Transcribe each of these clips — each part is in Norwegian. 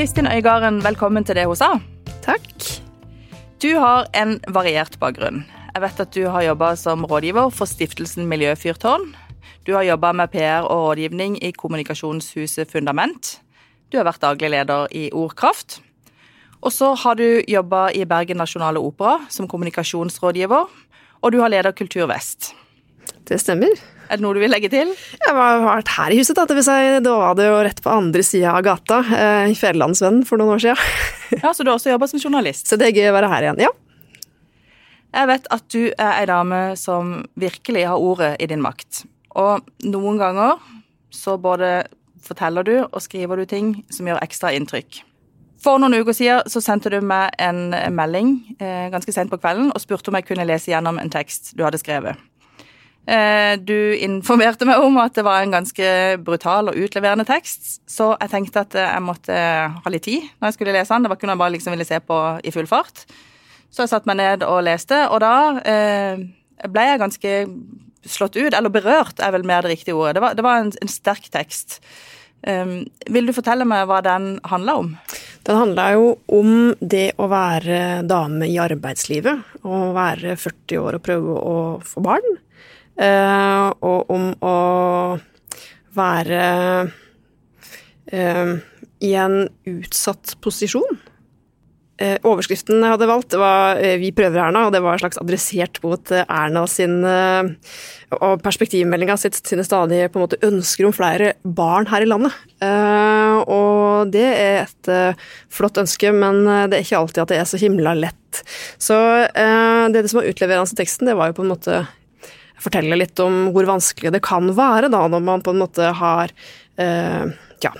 Kristin Øygarden, velkommen til det hun sa. Takk. Du har en variert bakgrunn. Jeg vet at du har jobba som rådgiver for stiftelsen Miljøfyrtårn. Du har jobba med PR og rådgivning i kommunikasjonshuset Fundament. Du har vært daglig leder i Ordkraft. Og så har du jobba i Bergen Nasjonale Opera som kommunikasjonsrådgiver, og du har leder Kultur Vest. Det stemmer. Er det noe du vil legge til? Jeg har vært her i huset, da. Det vil si, da var det jo rett på andre sida av gata, eh, i Federlandsvennen for noen år siden. Ja, Så du har også jobba som journalist? Så det er gøy å være her igjen. Ja. Jeg vet at du er ei dame som virkelig har ordet i din makt. Og noen ganger så både forteller du og skriver du ting som gjør ekstra inntrykk. For noen uker siden så sendte du meg en melding eh, ganske sent på kvelden og spurte om jeg kunne lese gjennom en tekst du hadde skrevet. Eh, du informerte meg om at det var en ganske brutal og utleverende tekst, så jeg tenkte at jeg måtte ha litt tid når jeg skulle lese den. Det var ikke noe jeg bare liksom ville se på i full fart. Så jeg satte meg ned og leste, og da eh, ble jeg ganske slått ut, eller berørt er vel mer det riktige ordet. Det var, det var en, en, sterk tekst. Um, vil du fortelle meg hva den handla om? Den handla jo om det å være dame i arbeidslivet. Å være 40 år og prøve å få barn. Eh, og om å være eh, i en utsatt posisjon. Eh, overskriften jeg hadde valgt, var 'Vi prøver Erna', og det var slags adressert mot Erna sin og perspektivmeldinga sine stadige på en måte ønsker om flere barn her i landet. Og det er et flott ønske, men det er ikke alltid at det er så himla lett. Så det som var utleverende i teksten, det var jo på en måte fortelle litt om hvor vanskelig det kan være da, når man på en måte har eh, ja,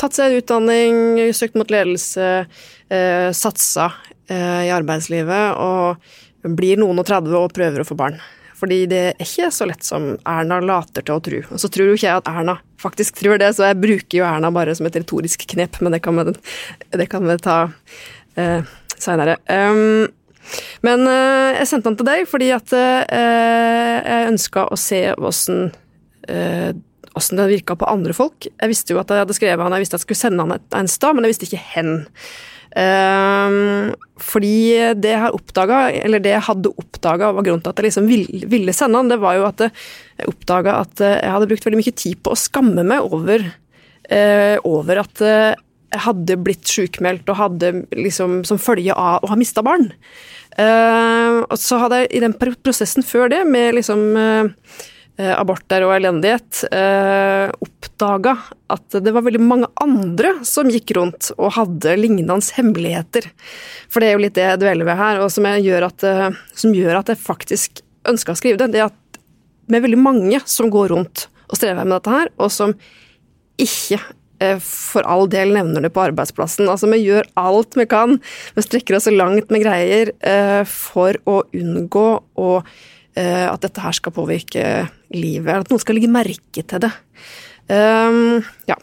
tatt seg utdanning, søkt mot ledelse, eh, satsa eh, i arbeidslivet og blir noen og 30 og prøver å få barn. Fordi det er ikke så lett som Erna later til å tro. Og så tror jo ikke jeg at Erna faktisk tror det, så jeg bruker jo Erna bare som et retorisk knep, men det kan vi, det kan vi ta eh, seinere. Um, men uh, jeg sendte den til deg fordi at uh, jeg ønska å se åssen uh, åssen det virka på andre folk. Jeg visste jo at jeg hadde skrevet han, jeg visste at jeg skulle sende han et, en stad, men jeg visste ikke hen. Um, fordi det jeg har oppdaga, eller det jeg hadde oppdaga, var grunnen til at jeg liksom ville, ville sende han, det var jo at jeg oppdaga at jeg hadde brukt veldig mye tid på å skamme meg over, uh, over at jeg hadde blitt sjukmeldt og hadde liksom som følge av å ha mista barn. Uh, og så hadde jeg i den prosessen før det, med liksom uh, aborter og elendighet, uh, oppdaga at det var veldig mange andre som gikk rundt og hadde lignende hemmeligheter. For det er jo litt det jeg dveler ved her, og som gjør at, som gjør at jeg faktisk ønska å skrive det. Det at med veldig mange som går rundt og strever med dette her, og som ikke Eh, for all del nevner det på arbeidsplassen. Altså, vi gjør alt vi kan. Vi strekker oss så langt med greier eh, for å unngå å, eh, at dette her skal påvirke livet. At noen skal legge merke til det. Um, ja.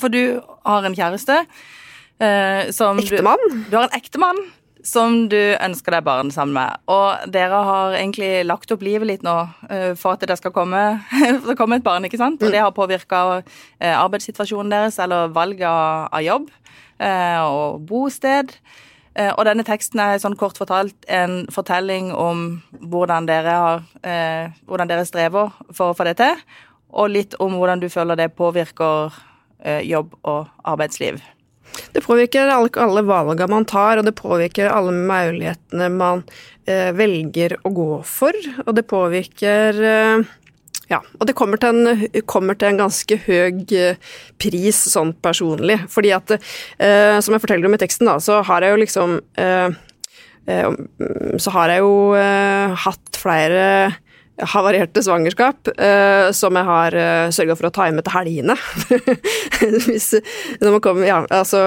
For du har en kjæreste eh, som Ektemann? Du, du har en ektemann som du ønsker deg barn sammen med. Og dere har egentlig lagt opp livet litt nå uh, for at det skal komme, det komme, et barn, ikke sant? Og det har påvirka eh, arbeidssituasjonen deres eller valget av, jobb uh, og bosted. og denne teksten er sånn kort fortalt en fortelling om hvordan dere, har, hvordan dere strever for å få det til, og litt om hvordan du føler det påvirker jobb og arbeidsliv. Det påvirker alle, alle valgene man tar, og det påvirker alle mulighetene man eh, velger å gå for. Og det påvirker eh, ja, og det kommer til, en, kommer til en ganske høy eh, pris sånn personlig. Fordi at, eh, som jeg forteller om i teksten, da, så har jeg jo liksom eh, eh Så har jeg jo hatt flere havarerte svangerskap uh, som jeg har uh, eh, sørga for å ta med til helgene. hvis, kommer, ja, altså,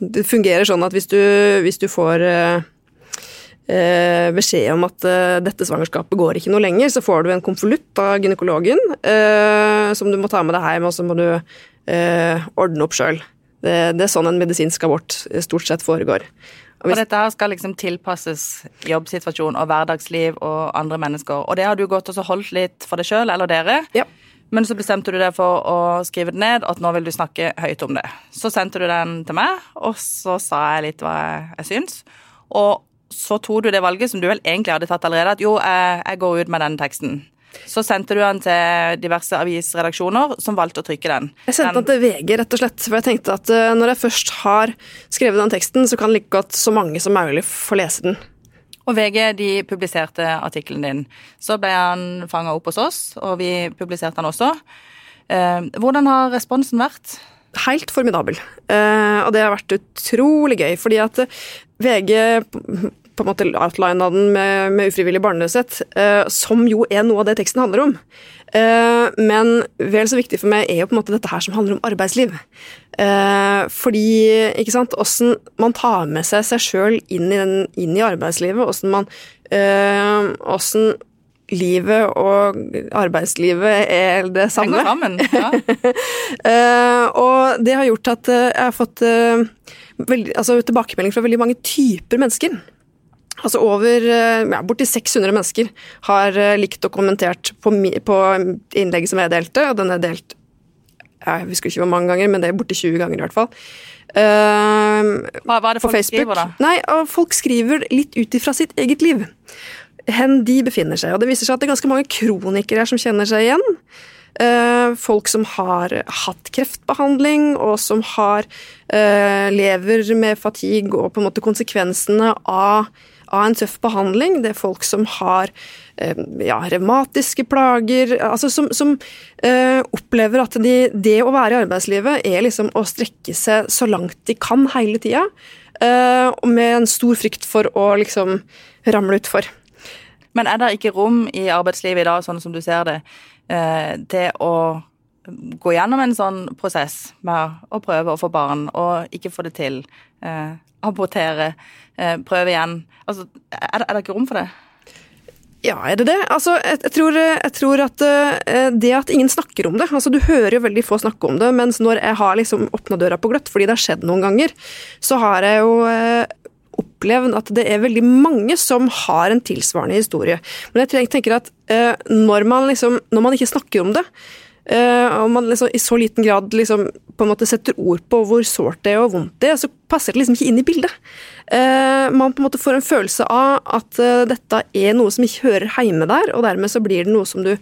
det fungerer sånn at hvis du, hvis du får uh, beskjed om at dette svangerskapet går ikke noe lenger, så får du en konvolutt av gynekologen som du må ta med deg hjem, og så må du ordne opp sjøl. Det, det er sånn en medisinsk abort stort sett foregår. Og, dette her skal liksom tilpasses jobbsituasjon og hverdagsliv og andre mennesker. Og det har du gått og holdt litt for deg sjøl, eller dere. Ja. Men så bestemte du deg for å skrive det ned, at nå vil du snakke høyt om det. Så sendte du den til meg, og så sa jeg litt hva jeg, jeg syns. Og så tok du det valget som du vel egentlig hadde tatt allerede, at jo, jeg, jeg går ut med den teksten. Så sendte du den til diverse avisredaksjoner, som valgte å trykke den. Jeg sendte den til VG, rett og slett, for jeg tenkte at uh, når jeg først har skrevet den teksten, så kan like godt så mange som mulig få lese den. Og VG de publiserte artikkelen din. Så ble han fanga opp hos oss, og vi publiserte han også. Eh, hvordan har responsen vært? Helt formidabel. Eh, og det har vært utrolig gøy, fordi at VG på en måte outlina den med, med ufrivillig barnløshet, eh, som jo er noe av det teksten handler om. Eh, men vel så viktig for meg er jo på en måte dette her som handler om arbeidsliv. Eh, fordi, ikke sant, åssen man tar med seg seg sjøl inn, inn, i arbeidslivet, åssen man Åssen livet og arbeidslivet er det samme. Henger sammen, ja. og det har gjort at jeg har fått veldig, altså, tilbakemelding fra veldig mange typer mennesker. Altså over eh, ja, borti 600 mennesker har eh, likt og kommentert på, på innlegget som jeg delte, og den er delt jeg husker ikke hvor mange ganger, men det er borti 20 ganger i hvert fall. Uh, hva, hva, er det folk skriver, da? Nei, Folk skriver litt ut ifra sitt eget liv. Hen de befinner seg. Og det viser seg at det er ganske mange kronikere her som kjenner seg igjen. Uh, folk som har hatt kreftbehandling, og som har uh, lever med fatigue og på en måte konsekvensene av av en tøff behandling. Det er folk som har eh, ja, revmatiske plager, altså som, som uh, opplever at de, det å være i arbeidslivet er liksom å strekke seg så langt de kan hele tida, uh, med en stor frykt for å liksom ramle utfor. Men er det ikke rom i arbeidslivet i dag, sånn som du ser det, uh, til å gå gjennom en sånn prosess med å prøve å få barn og ikke få det til? abortere, eh, prøve igjen. Altså, er det, er det ikke rom for det? Ja, er det det? Altså, jeg, jeg, tror, jeg tror, at uh, det at ingen snakker om det altså Du hører jo veldig få snakke om det, mens når jeg har liksom åpna døra på gløtt, fordi det har skjedd noen ganger, så har jeg jo uh, opplevd at det er veldig mange som har en tilsvarende historie. Men jeg tenker at uh, når, man liksom, når man ikke snakker om det, og man liksom i så liten grad liksom på en måte setter ord på hvor sårt det er og vondt det er, så passer det liksom ikke inn i bildet. Uh, man på en måte får en følelse av at uh, dette er noe som ikke hører hjemme der, og dermed så blir det noe som du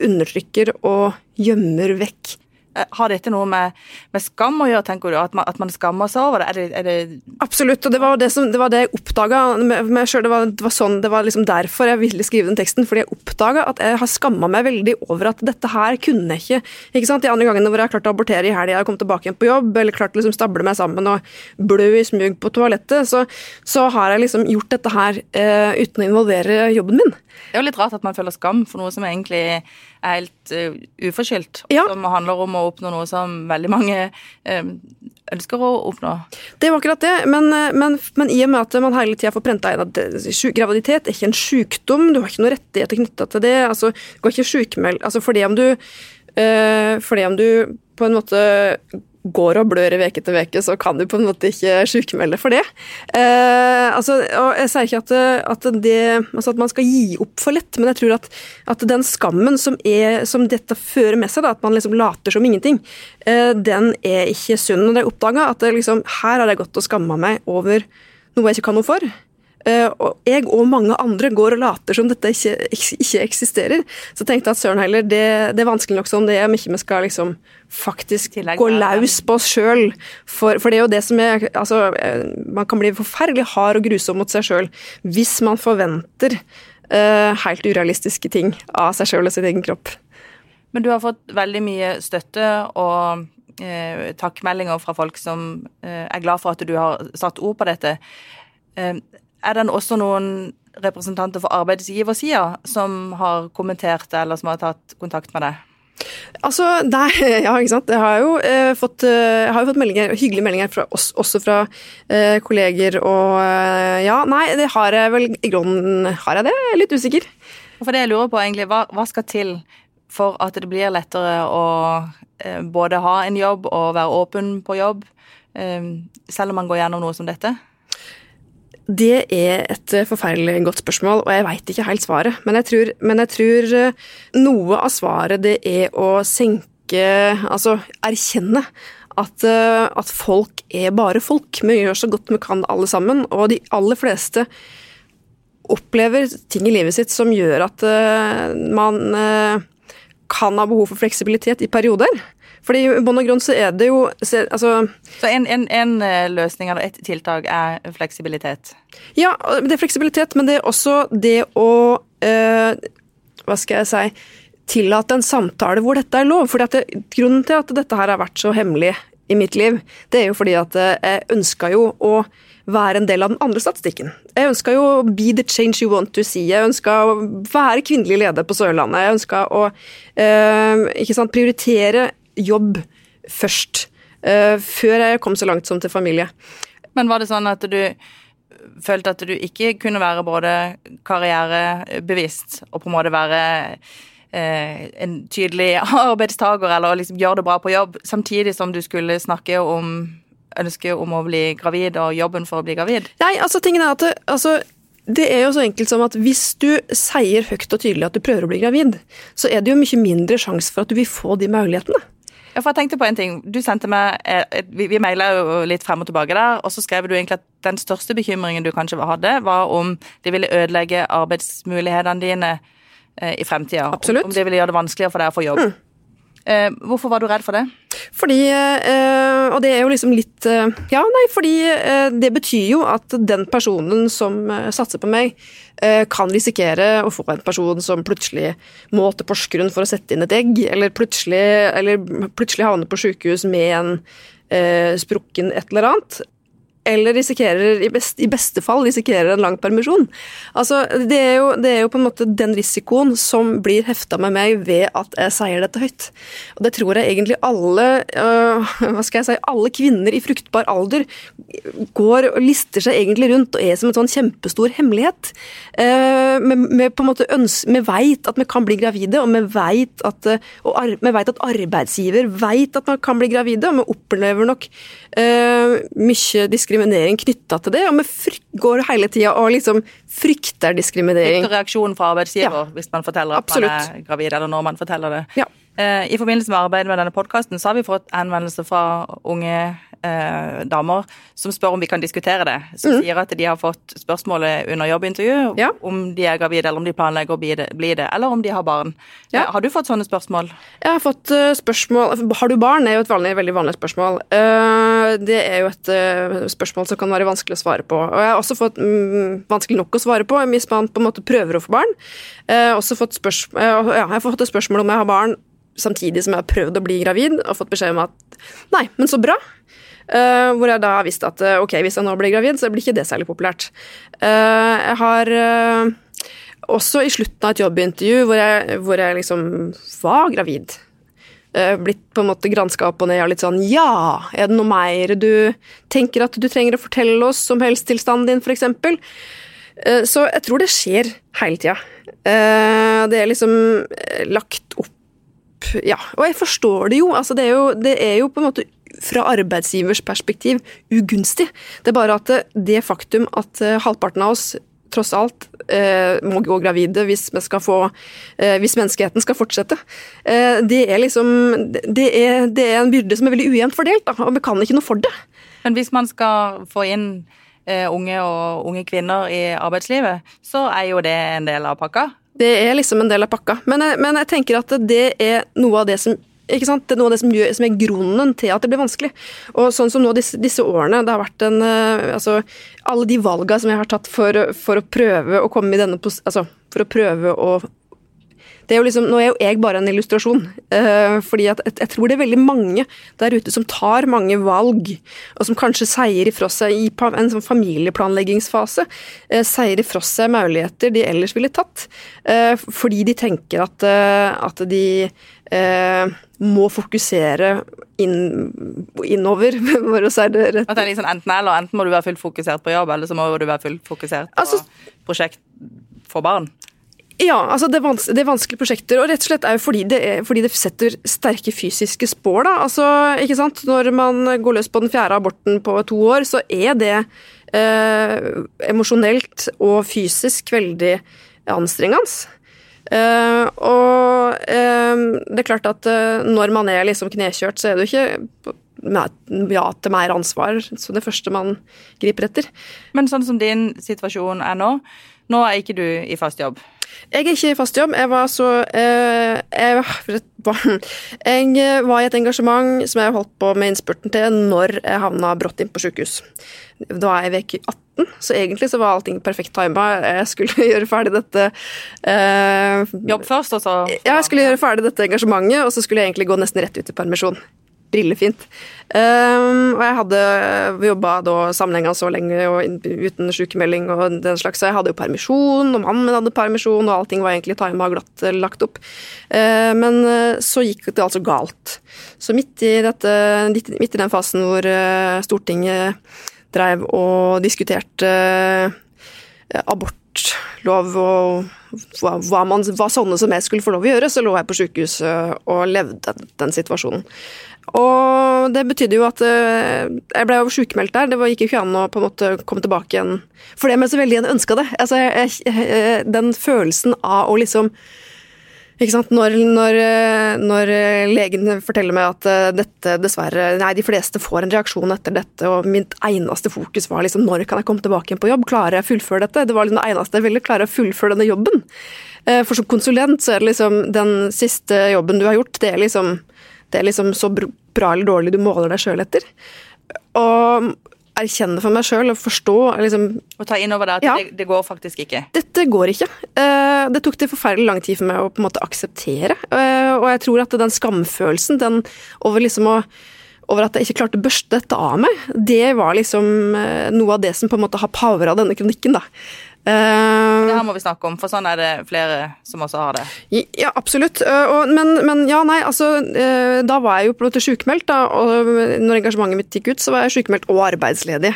undertrykker og gjemmer vekk. Eh, har dette noe med, med, skam å gjøre, tenker du? At man, at man skammer seg over det? Er det, er det Absolutt, og det var det, som, det, var det jeg oppdaga med meg sjøl. Det, det, var sånn, det var liksom derfor jeg ville skrive den teksten. Fordi jeg oppdaga at jeg har skamma meg veldig over at dette her kunne jeg ikke. ikke sant? De andre gangene hvor jeg har klart å abortere i helga og kommet tilbake igjen på jobb, eller klart å liksom stable meg sammen og blø i smug på toalettet, så, så har jeg liksom gjort dette her uh, uten å involvere jobben min. Det er jo litt rart at man føler skam for noe som egentlig er helt uh, uforskyldt. Ja. Som handler om å oppnå noe som veldig mange uh, ønsker å oppnå. Det var akkurat det, men, eh, men, men, i og med at man hele tida får prenta inn at graviditet er ikke en sykdom, du har ikke noen rettigheter knytta til det, altså, du går ikke sjukmeld altså, fordi om du uh, for det om du på en måte går og blør i uke til uke, så kan du på en måte ikke sjukmelde for det. Eh, altså, og Jeg sier ikke at, at, det, altså at, man skal gi opp for lett, men jeg tror at, at den skammen som, er, som, dette fører med seg, da, at man liksom later som ingenting, eh, den er ikke sunn. Det jeg oppdaga at liksom, her har jeg gått og skamma meg over noe jeg ikke kan noe for. Uh, og jeg og mange andre går og later som dette ikke, ikke eksisterer. Så tenkte jeg at søren heller, det, det, er vanskelig nok som det er, om ikke vi skal liksom faktisk gå løs på oss sjøl. For, for, det er jo det som er altså, eh, Man kan bli forferdelig hard og grusom mot seg sjøl hvis man forventer uh, helt urealistiske ting av seg sjøl og sin egen kropp. Men du har fått veldig mye støtte og eh, takkmeldinger fra folk som er glad for at du har satt ord på dette. Er det også noen representanter for arbeidsgiversida som har kommentert det, eller som har tatt kontakt med deg? Altså, der, ja, ikke sant. Jeg har jo eh, fått, eh, har jo fått meldinger, hyggelige meldinger fra oss, også fra eh, kolleger og eh, Ja, nei, det har jeg vel i grunnen Har jeg det? Jeg er litt usikker. For det jeg lurer på, egentlig, hva, hva skal til for at det blir lettere å eh, både ha en jobb og være åpen på jobb, eh, selv om man går gjennom noe som dette? Det er et eh, forferdelig godt spørsmål, og jeg veit ikke helt svaret. Men jeg, tror, men jeg tror eh, noe av svaret det er å senke Altså erkjenne at, eh, at, folk er bare folk. Vi gjør så godt vi kan alle sammen, og de aller fleste opplever ting i livet sitt som gjør at man kan ha behov for fleksibilitet i perioder. Fordi i bunn og grunn så er det jo så, altså, Så en, en, en, eh, løsning eller et tiltak er fleksibilitet? Ja, det er fleksibilitet, men det er også det å øh, Hva skal jeg si Tillate en samtale hvor dette er lov. Det, Grunnen til at dette her har vært så hemmelig i mitt liv, det er jo fordi at eh, jeg ønska jo å være en del av den andre statistikken. Jeg ønska jo å be the change you want to see. Jeg ønska å være kvinnelig leder på Sørlandet. Jeg ønska å øh, sant, prioritere jobb først. Eh, før jeg kom så langt som til familie. Men var det sånn at du følte at du ikke kunne være både karrierebevisst og på en måte være eh, en tydelig arbeidstaker eller liksom gjøre det bra på jobb, samtidig som du skulle snakke om ønsket om å bli gravid og jobben for å bli gravid? Nei, altså tingen er at det, altså, det er jo så enkelt som at hvis du sier høyt og tydelig at du prøver å bli gravid, så er det jo mye mindre sjanse for at du vil få de mulighetene. Ja, for jeg tenkte på en ting. Du sendte meg, Vi, vi maila jo litt frem og tilbake der, og så skrev du egentlig at den største bekymringen du kanskje hadde, var om det ville ødelegge arbeidsmulighetene dine eh, i fremtida. Absolutt. Om det ville gjøre det vanskeligere for deg å få jobb. Mm. Eh, hvorfor var du redd for det? Fordi eh, Og det er jo liksom litt eh, Ja, nei, fordi det betyr jo at den personen som satser på meg, kan risikere å få en person som plutselig må til Porsgrunn for å sette inn et egg, eller plutselig, eller plutselig havne på sykehus med en sprukken et eller annet eller risikerer, i, best, i, beste fall risikerer en lang permisjon. Altså, det er, jo, det er, jo, på en måte den risikoen som blir hefta med meg ved at jeg sier dette høyt. Og det tror jeg egentlig alle øh, hva skal jeg si, alle kvinner i fruktbar alder går og lister seg egentlig rundt og er som en sånn kjempestor hemmelighet. Vi, på måte vi vet at vi kan bli gravide, og vi vet at, og at arbeidsgiver vet at man kan bli gravide, og vi opplever nok uh, mye diskriminering diskriminering knytta til det, og vi går hele tida og liksom frykter diskriminering. Frykter reaksjonen fra arbeidsgiver ja. hvis man forteller at Absolutt. man er gravid, eller når man forteller det. Ja. Eh, I forbindelse med arbeidet med denne podkasten har vi fått henvendelser fra unge eh, damer som spør om vi kan diskutere det. Som mm. sier at de har fått spørsmålet under jobbintervju ja. om de er gravide, eller om de planlegger å bli det, bli det eller om de har barn. Ja. Eh, har du fått sånne spørsmål? Jeg har fått uh, spørsmål Har du barn? er jo et vanlig, veldig vanlig spørsmål. Det er jo et spørsmål som kan være vanskelig å svare på. Og jeg har også fått mm, vanskelig nok å svare på hvis man på en måte prøver å få barn. Jeg har også fått, spørsmål, ja, jeg har fått et spørsmål om jeg har barn samtidig som jeg har prøvd å bli gravid og fått beskjed om at nei, men så bra. Uh, hvor jeg da har visst at uh, ok, hvis jeg nå blir gravid, så blir ikke det særlig populært. Uh, jeg har også i slutten av et jobbintervju hvor jeg, hvor jeg liksom var gravid, blitt på en måte granska opp og ned og litt sånn Ja, er det noe mer du tenker at du trenger å fortelle oss om helsetilstanden din, f.eks.? Uh, så jeg tror det skjer hele tida. det er liksom lagt opp ja, og jeg forstår det jo. Altså, det, er jo det er jo på en måte fra arbeidsgivers perspektiv ugunstig. Det er bare at det, det faktum at uh, halvparten av oss tross alt uh, må gå gravide hvis, få, uh, hvis menneskeheten skal fortsette. det er liksom det er, det er, en byrde som er veldig ujevnt fordelt, da, og vi kan ikke noe for det. Men hvis man skal få inn unge og unge kvinner i arbeidslivet, så er jo det en del av pakka? Det er liksom en del av pakka. Men jeg, men jeg tenker at det er noe av det som ikke sant? Det er noe av det som, gjør, som, er grunnen til at det blir vanskelig. Og sånn som nå disse, disse årene, det har vært en uh, Altså, alle de valgene som jeg har tatt for, for, å prøve å komme i denne Altså, for å prøve å det er jo liksom, Nå er jo jeg bare en illustrasjon, uh, fordi at jeg, tror det er veldig mange der ute som tar mange valg, og som kanskje sier ifra seg i en sånn familieplanleggingsfase, uh, sier ifra seg muligheter de ellers ville tatt, uh, fordi de tenker at, at de må fokusere inn, innover, for å si det rett. At det er liksom enten eller, enten må du være fullt fokusert på jobb, eller så må du være fullt fokusert på altså, prosjekt for barn? Ja, altså det er, vans det er, vanskelige prosjekter, og rett og slett er jo fordi det, er, fordi det setter sterke fysiske spår. da, altså, ikke sant? Når man går løs på den fjerde aborten på to år, så er det eh, emosjonelt og fysisk veldig anstrengende. Eh, og eh, det er klart at eh, når man er liksom knekjørt, så er det jo ikke ja til mer ansvar, som det første man griper etter. Men sånn som din situasjon er nå, nå er ikke du i fast jobb. Jeg er ikke i fast jobb. Jeg var så eh, jeg, var, jeg var i et engasjement som jeg holdt på med innspurten til når jeg havna brått inn på sykehus. Da er jeg uke 18, så egentlig så var allting perfekt tima. Jeg skulle gjøre ferdig dette eh, Jobb først, og så Ja, jeg skulle gjøre ferdig dette engasjementet, og så skulle jeg egentlig gå nesten rett ut i permisjon. Brillefint. Um, og jeg hadde jobba sammenhengende så lenge og uten sykemelding og den slags, så jeg hadde jo permisjon, og mannen min hadde permisjon, og allting var egentlig tima og glatt eh, lagt opp. Uh, men eh, så gikk det altså galt. Så midt i, dette, midt i den fasen hvor uh, Stortinget dreiv og diskuterte eh, abortlov og hva, hva, man, hva sånne som jeg skulle få lov å gjøre, så lå jeg på sykehuset og levde den situasjonen. Og det betydde jo at eh, jeg ble jo sykemeldt der. Det gikk jo ikke an å på en måte komme tilbake igjen. For det med så veldig jeg ønska det. Altså, jeg, jeg, den følelsen av å liksom ikke sant? Når, når, eh, når eh, legen forteller meg at eh, dette dessverre Nei, de fleste får en reaksjon etter dette, og mitt eneste fokus var liksom når kan jeg komme tilbake igjen på jobb? Klarer jeg å fullføre dette? Det var liksom det eneste jeg ville klare å fullføre denne jobben. Eh, For som konsulent så er det liksom den siste jobben du har gjort, det er liksom, det er liksom så bra eller dårlig du måler deg sjøl etter. Og erkjenne for meg sjøl og forstå liksom Og ta inn over deg at Ja. det, det går faktisk ikke. dette går ikke. Eh, Det tok det forferdelig lang tid for meg å på en måte akseptere. Eh, Og jeg tror at den skamfølelsen den over liksom å over at jeg ikke klarte å børste dette av meg, det var liksom eh, noe av det som på en måte har powera denne kronikken, da. Eh, Det her må vi snakke om, for sånn er det flere som også har det. Ja, absolutt. Eh, Og, men, men ja, nei, altså eh, Da var jeg jo på en måte sykemeldt, da, og når engasjementet mitt gikk ut, så var jeg sykemeldt og arbeidsledig.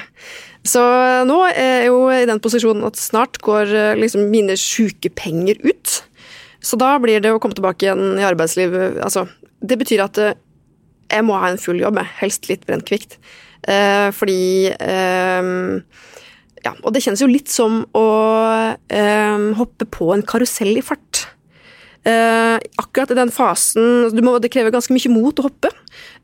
Så nå er jeg jo i den posisjonen at snart går liksom mine sykepenger ut. Så da blir det å komme tilbake igjen i arbeidslivet Altså, det betyr at jeg må ha en full jobb, helst litt brent kvikt. Eh, fordi eh, ja, og det kjennes jo litt som å eh, hoppe på en karusell i fart. Eh, akkurat i den fasen du må, Det krever ganske mye mot å hoppe.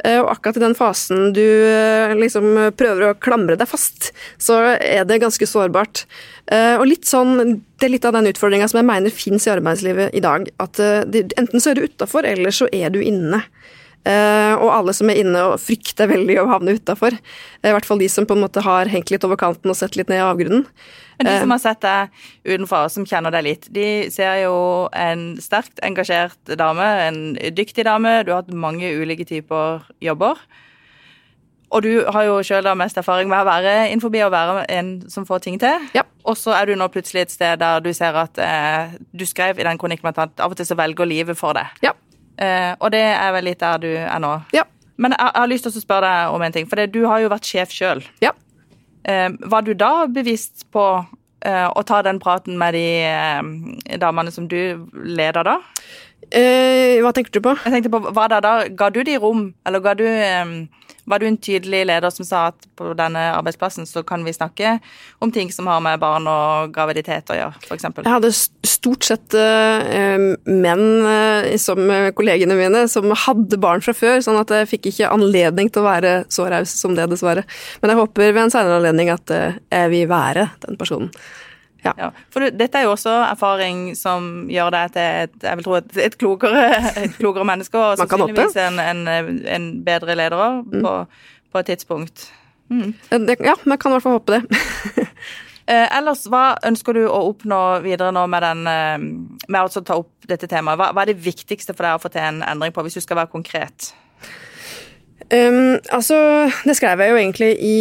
Eh, og akkurat i den fasen du eh, liksom prøver å klamre deg fast, så er det ganske sårbart. Eh, og litt sånn, Det er litt av den utfordringa som jeg mener fins i arbeidslivet i dag. At eh, det, enten så er du utafor, eller så er du inne. Eh, og alle som er inne og frykter veldig å havne utafor. I hvert fall de som på en måte har hengt litt over kanten og sett litt ned i avgrunnen. Men de Eh. som har sett deg utenfra, som kjenner deg litt, de ser jo en sterkt engasjert dame, en dyktig dame. Du har hatt mange ulike typer jobber. Og du har jo sjøl mest erfaring med å være innenfor og være en som får ting til. Ja. Og så er du nå plutselig et sted der du ser at eh, Du skrev i den kronikken at av og til så velger livet for deg. Ja. Eh, og det er vel litt der du er nå. Ja. Men jeg, jeg har lyst til å spørre deg om en ting, for det, du har jo vært sjef sjøl. Ja. Eh, var du da bevisst på eh, å ta den praten med de eh, damene som du leder da? Eh, hva tenker du på? Jeg tenkte på, var det da, Ga du de rom, eller ga du, eh, var du en tydelig leder som sa at på denne arbeidsplassen så kan vi snakke om ting som har med barn og graviditet å gjøre, f.eks.? Jeg hadde stort sett eh, menn eh, som eh, kollegene mine som hadde barn fra før, sånn at jeg fikk ikke anledning til å være så raus som det, dessverre. Men jeg håper ved en senere anledning at jeg vil være den personen. Ja, for du, dette er jo også erfaring som gjør deg til et, jeg vil tro et, et, klokere, et klokere menneske, og sannsynligvis en, en, en bedre leder også, på, på et tidspunkt. Mm. Ja, man kan i hvert fall håpe det. Eh, ellers, hva ønsker du å oppnå videre nå med, den, eh, med å ta opp dette temaet? Hva, hva er det viktigste for deg å få til en endring på, hvis du skal være konkret? Um, altså, det skrev jeg jo egentlig i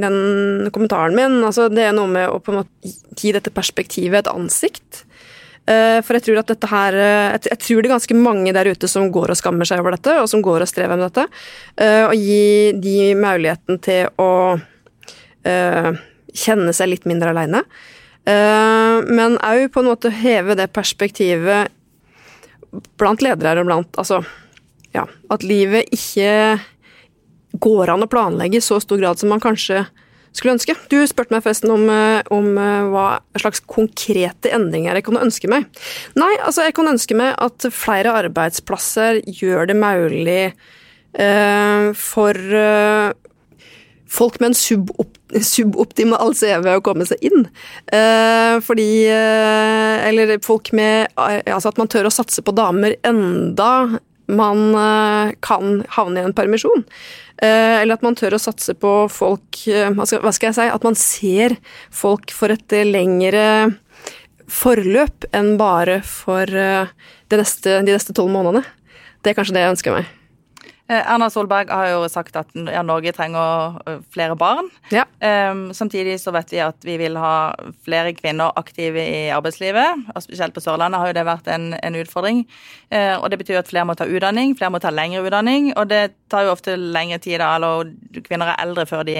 den kommentaren min. Altså, det er noe med å på en måte gi dette perspektivet et ansikt. Uh, for jeg tror at dette her uh, jeg, jeg tror det er ganske mange der ute som går og skammer seg over dette, og som går og strever med dette. Uh, og gi de muligheten til å kjenne seg litt mindre aleine. Men òg på en måte heve det perspektivet blant ledere og blant Altså, ja, at livet ikke går an å planlegge i så stor grad som man kanskje skulle ønske. Du spurte meg forresten om, eh, om eh, hva slags konkrete endringer jeg kunne ønske meg. Nei, altså jeg kunne ønske meg at flere arbeidsplasser gjør det mulig eh, for eh, folk med en subop suboptimal CV å komme seg inn. Eh, fordi eh, Eller folk med Altså at man tør å satse på damer enda man eh, kan havne i en permisjon. Eh, eller at man tør å satse på folk eh, hva skal, jeg si At man ser folk for et lengre forløp enn bare for de neste tolv månedene. Det er kanskje det jeg ønsker meg. Eh, Erna Solberg har jo sagt at ja, Norge trenger eh, flere barn. Ja. Um, samtidig så vet vi at vi vil ha flere kvinner aktive i arbeidslivet. og Spesielt på Sørlandet har jo det vært en, en utfordring. Uh, og Det betyr at flere må ta utdanning, flere må ta lengre utdanning. Og det tar jo ofte lengre tid, da, eller kvinner er eldre før de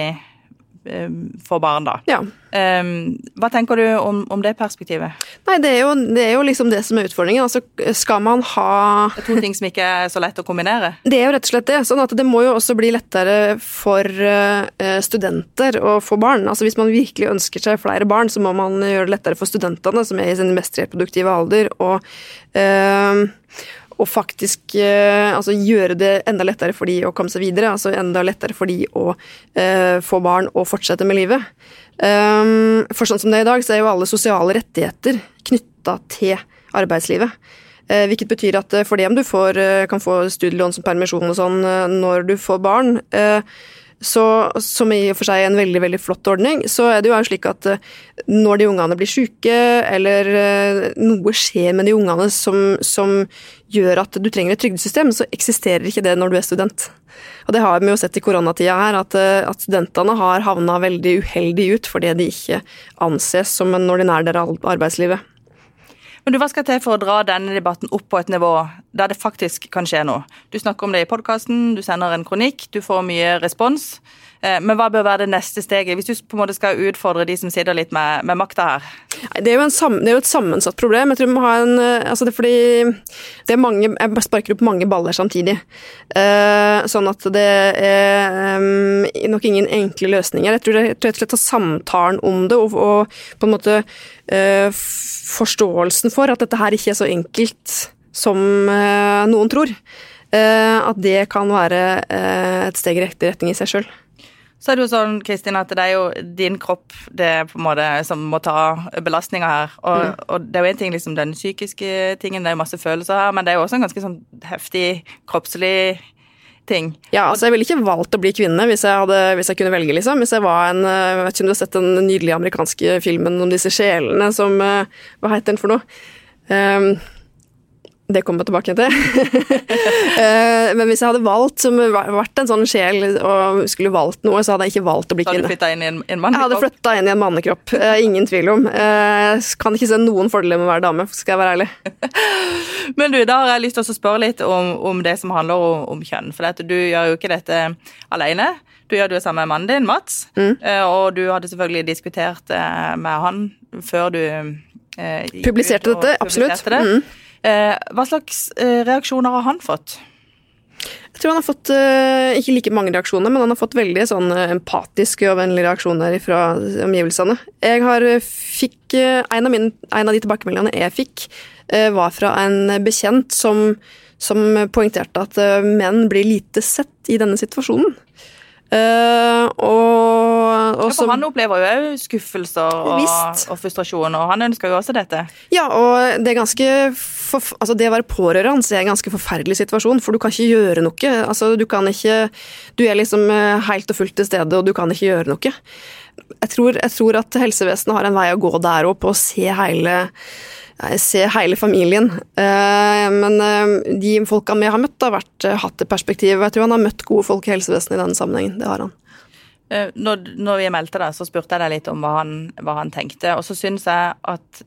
for barn, da. Ja. Um, hva tenker du om, om, det perspektivet? Nei, det er, jo, det er, jo, liksom det som er utfordringen. Altså, skal man ha Det er to ting som ikke er så lett å kombinere? Det er jo rett og slett det. sånn at det må jo også bli lettere for uh, studenter å få barn. Altså Hvis man virkelig ønsker seg flere barn, så må man gjøre det lettere for studentene, som er i sin mest reproduktive alder, og uh, og faktisk eh, altså, gjøre det enda lettere for de å komme seg videre. Altså enda lettere for de å eh, få barn og fortsette med livet. Um, for sånn som det er i dag, så er jo alle sosiale rettigheter knytta til arbeidslivet. Eh, hvilket betyr at eh, for det om du får, eh, kan få studielån som permisjon og sånn når du får barn, eh, så, som i og for seg er en veldig veldig flott ordning, så er det jo slik at eh, når de ungene blir syke, eller eh, noe skjer med de ungene som, som gjør at du trenger et trygdesystem, så eksisterer ikke det når du er student. Og det har vi jo sett i koronatida her, at, eh, at studentene har havna veldig uheldig ut fordi de ikke anses som en ordinær del av arbeidslivet. Men du, Hva skal til for å dra denne debatten opp på et nivå der det faktisk kan skje noe? Du snakker om det i podkasten, du sender en kronikk, du får mye respons. Eh, men hva bør være det neste steget, hvis du på en måte skal utfordre de som sitter litt med, med makta her? Det er, sam, det er, jo et sammensatt problem. Jeg tror vi må ha en, eh, altså det er fordi det er mange, Jeg sparker opp mange baller samtidig. Uh, sånn at det er nok ingen enkle løsninger. Jeg tror det rett og slett samtalen om det, og, og på en måte forståelsen for at dette her ikke er så enkelt som noen tror. at det kan være et steg i riktig retning i seg sjøl. Så er det jo sånn, Kristin, at det er jo din kropp som må ta belastninga her. Og, mm. og, det er jo en ting liksom den psykiske tingen, det er jo masse følelser her, men det er jo også en ganske sånn heftig kroppslig ting. Ja, altså jeg ville ikke valgt å bli kvinne hvis jeg, hadde, hvis jeg kunne velge, liksom. Hvis jeg var en Jeg vet ikke om du har sett den nydelige amerikanske filmen om disse sjelene som eh, Hva heter den for noe? Um, det kommer jeg tilbake til. Eh, men hvis jeg hadde valgt som vært en sånn sjel og skulle valgt noe, så hadde jeg ikke valgt å bli kvinne. Hadde du flytta inn i en, en mannekropp? Jeg hadde flytta inn i en mannekropp. Eh, ingen tvil om. Jeg eh, kan ikke se noen fordeler med å være dame, skal jeg være ærlig. Men du, da har jeg lyst til å spørre litt om, om det som handler om, om kjønn. For du gjør jo ikke dette alene. Du gjør det sammen med mannen din, Mats. Mm. Og du hadde selvfølgelig diskutert med han før du Publiserte dette, absolutt. Det. Mm. Eh, hva slags eh, reaksjoner har han fått? Jeg tror han har fått uh, ikke like mange reaksjoner, men han har fått veldig sånn empatiske og vennlige reaksjoner fra omgivelsene. Jeg har fikk, en, av mine, en, av de tilbakemeldingene jeg fikk, var fra en bekjent som, som poengterte at menn blir lite sett i denne situasjonen. Uh, og, og ja, han opplever jo òg skuffelser og, og, frustrasjon, og han ønsker jo også dette. Ja, og det for, altså Det å være pårørende er en ganske forferdelig situasjon, for du kan ikke gjøre noe. Altså, du kan ikke Du er liksom eh, helt og fullt til stede, og du kan ikke gjøre noe. Jeg tror, jeg tror at helsevesenet har en vei å gå der òg, på å se hele se hele familien. Eh, men eh, de folka vi har møtt, har vært, eh, hatt det perspektivet. Jeg tror han har møtt gode folk i helsevesenet i denne sammenhengen. Det har han. Når, når vi meldte det, så spurte jeg deg litt om hva han, hva han tenkte. Og så syns jeg at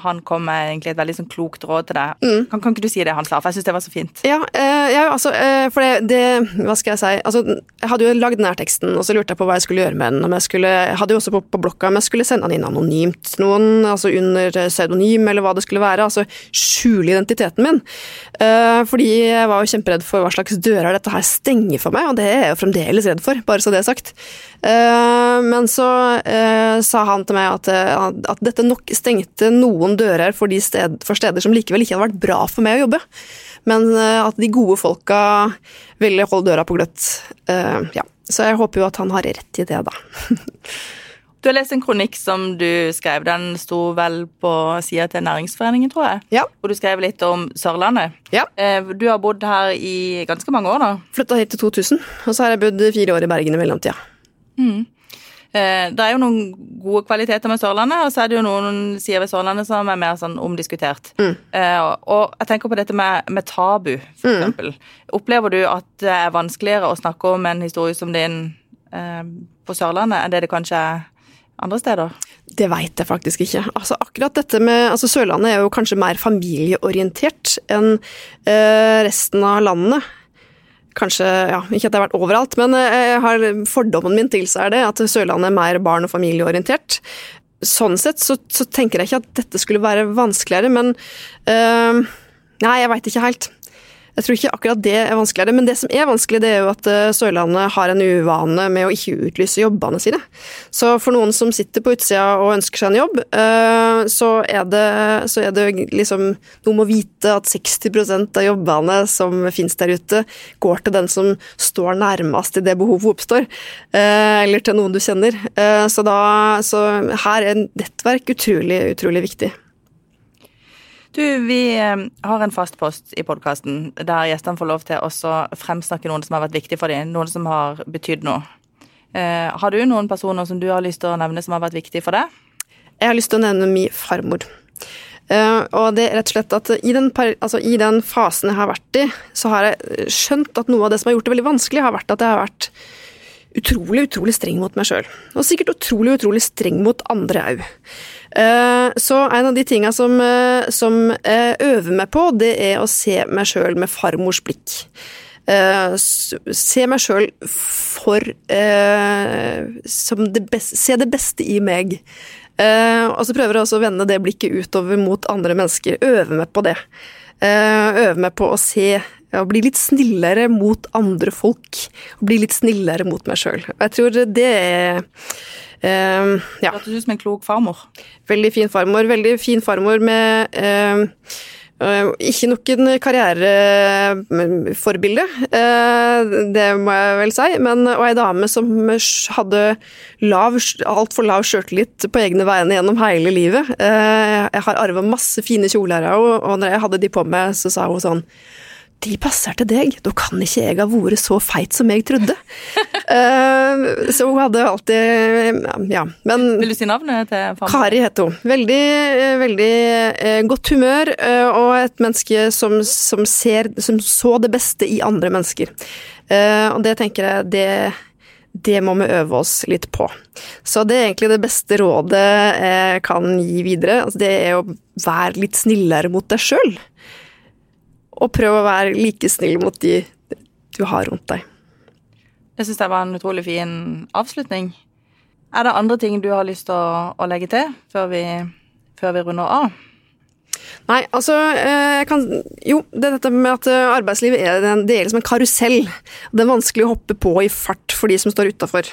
han kom med egentlig et veldig sånn klokt råd til deg. Mm. Kan, kan ikke du si det han sa, for jeg syns det var så fint. Ja, eh, ja altså, eh, for det, det Hva skal jeg si? Altså, jeg hadde jo lagd den her teksten, og så lurte jeg på hva jeg skulle gjøre med den. Jeg, skulle, jeg hadde jo også på, på blokka om jeg skulle sende den inn anonymt noen, altså under pseudonym, eller hva det skulle være. Altså skjule identiteten min. Eh, fordi jeg var jo kjemperedd for hva slags dører dette her stenger for meg, og det er jeg jo fremdeles redd for, bare så det er sagt. Eh, men så eh, sa han til meg at, eh, at dette nok stengte noen dører for, de sted, for steder som likevel ikke hadde vært bra for meg å jobbe. Men eh, at de gode folka ville holde døra på gløtt. Uh, ja. Så jeg håper jo at han har rett i det, da. Du har lest en kronikk som du skrev, den sto vel på sida til Næringsforeningen, tror jeg. Ja. Hvor du skrev litt om Sørlandet. Ja. Uh, Du har bodd her i ganske mange år, da. Flytta hit til 2000, og så har jeg bodd fire år i Bergen i mellomtida. Eh, Det er jo noen gode kvaliteter med Sørlandet, og så er det jo noen sider ved Sørlandet som er mer sånn omdiskutert. Mm. Eh, og jeg tenker på dette med, med tabu, for Mm. eksempel. Opplever du at det er vanskeligere å snakke om en historie som din eh, på Sørlandet enn det det kanskje er andre steder? Det veit jeg faktisk ikke. Altså, akkurat dette med altså, Sørlandet er jo kanskje mer familieorientert enn eh, resten av landet. Kanskje, ja, Ikke at jeg har vært overalt, men eh, jeg har, fordommen min tilsier det, at Sørlandet er mer barn- og familieorientert. Sånn sett så, så tenker jeg ikke at dette skulle være vanskeligere, men eh, Nei, jeg veit ikke helt. Jeg tror ikke akkurat det er vanskeligere, men det som er vanskelig, det er jo at eh, Sørlandet har en uvane med å ikke utlyse jobbene sine. Så for noen som sitter på utsida og ønsker seg en jobb, eh, så er det, så er det liksom noe med å vite at 60% av jobbene som finnes der ute, går til den som står nærmest i det behovet oppstår, eh, eller til noen du kjenner. Så, da, så her er nettverk utrolig, utrolig viktig. Du, vi eh, har en fast post i podkasten der gjestene får lov til å fremsnakke noen som har vært viktig for dem, noen som har betydd noe. Eh, har du noen personer som du har lyst til å nevne som har vært viktig for deg? Jeg har lyst til å nevne min farmor. Uh, og det er rett og slett at i den, altså i den fasen jeg har vært i, så har jeg skjønt at noe av det som har gjort det veldig vanskelig, har vært at jeg har vært utrolig, utrolig streng mot meg sjøl. Og sikkert utrolig, utrolig streng mot andre òg. Så en av de tinga som, eh, som jeg øver meg på, det er å se meg sjøl med farmors blikk. Eh, se meg sjøl for eh, som det beste, Se det beste i meg. Uh, og så prøver jeg også å vende det blikket utover mot andre mennesker. Øve meg på det. Eh, øve meg på å se og bli litt snillere mot andre folk. Og bli litt snillere mot meg sjøl. Jeg tror det er eh, ja, Hørtes ut som en klok farmor. veldig fin farmor. Veldig fin farmor med eh, eh, ikke noen karriereforbilde, eh, det må jeg vel si, men, og ei dame som hadde lav, altfor lav sjøltillit på egne vegne gjennom hele livet. Eh, jeg har arva masse fine kjoler av henne, og når jeg hadde de på meg, så sa hun sånn de passer til deg, da kan ikke jeg ha vært så feit som jeg trodde. uh, så hun hadde alltid Ja, men Vil du si navnet til faren? Kari heter hun. Veldig, eh, veldig uh, godt humør, uh, og et menneske som, som, ser, som så det beste i andre mennesker. Og det tenker jeg, det, det må vi øve oss litt på. Så det er egentlig det beste rådet jeg kan gi videre. Altså det er å være litt snillere mot deg sjøl. Og prøv å være like snill mot de du har rundt deg. Det syns jeg var en utrolig fin avslutning. Er det andre ting du har lyst til å, å legge til før vi, før vi runder av? Nei, altså eh, jeg kan, Jo, det er dette med at eh, arbeidslivet er, det er liksom en karusell. Det er vanskelig å hoppe på i fart for de som står utafor.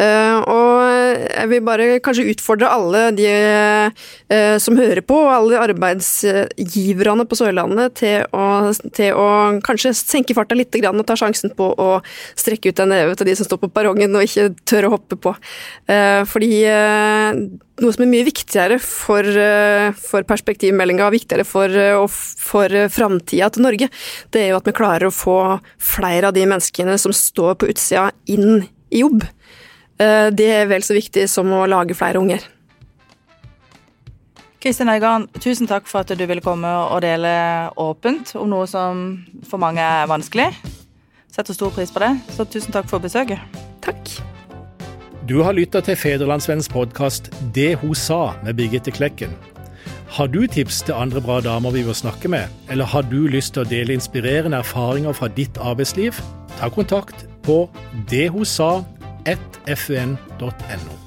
Og jeg vil bare kanskje utfordre alle de eh, som hører på, og alle arbeidsgiverne på Sørlandet, til å, til å kanskje senke farta litt og ta sjansen på å strekke ut en neve til de som står på perrongen og ikke tør å hoppe på. Eh, fordi eh, noe som er mye viktigere for, eh, for perspektivmeldinga, og viktigere for, eh, for eh, framtida til Norge, det er jo at vi klarer å få flere av de menneskene som står på utsida, inn i jobb. Eh, Det er vel så viktig som å lage flere unger. Kristin Øygarden, tusen takk for at du ville komme og dele åpent om noe som for mange er vanskelig. Setter stor pris på det, så tusen takk for besøket. Takk. Du har lytta til Federlandsvennens podkast 'Det hun sa' med Birgitte Klekken. Har du tips til andre bra damer vi bør snakke med, eller har du lyst til å dele inspirerende erfaringer fra ditt arbeidsliv? Ta kontakt på dethosa.fun.no.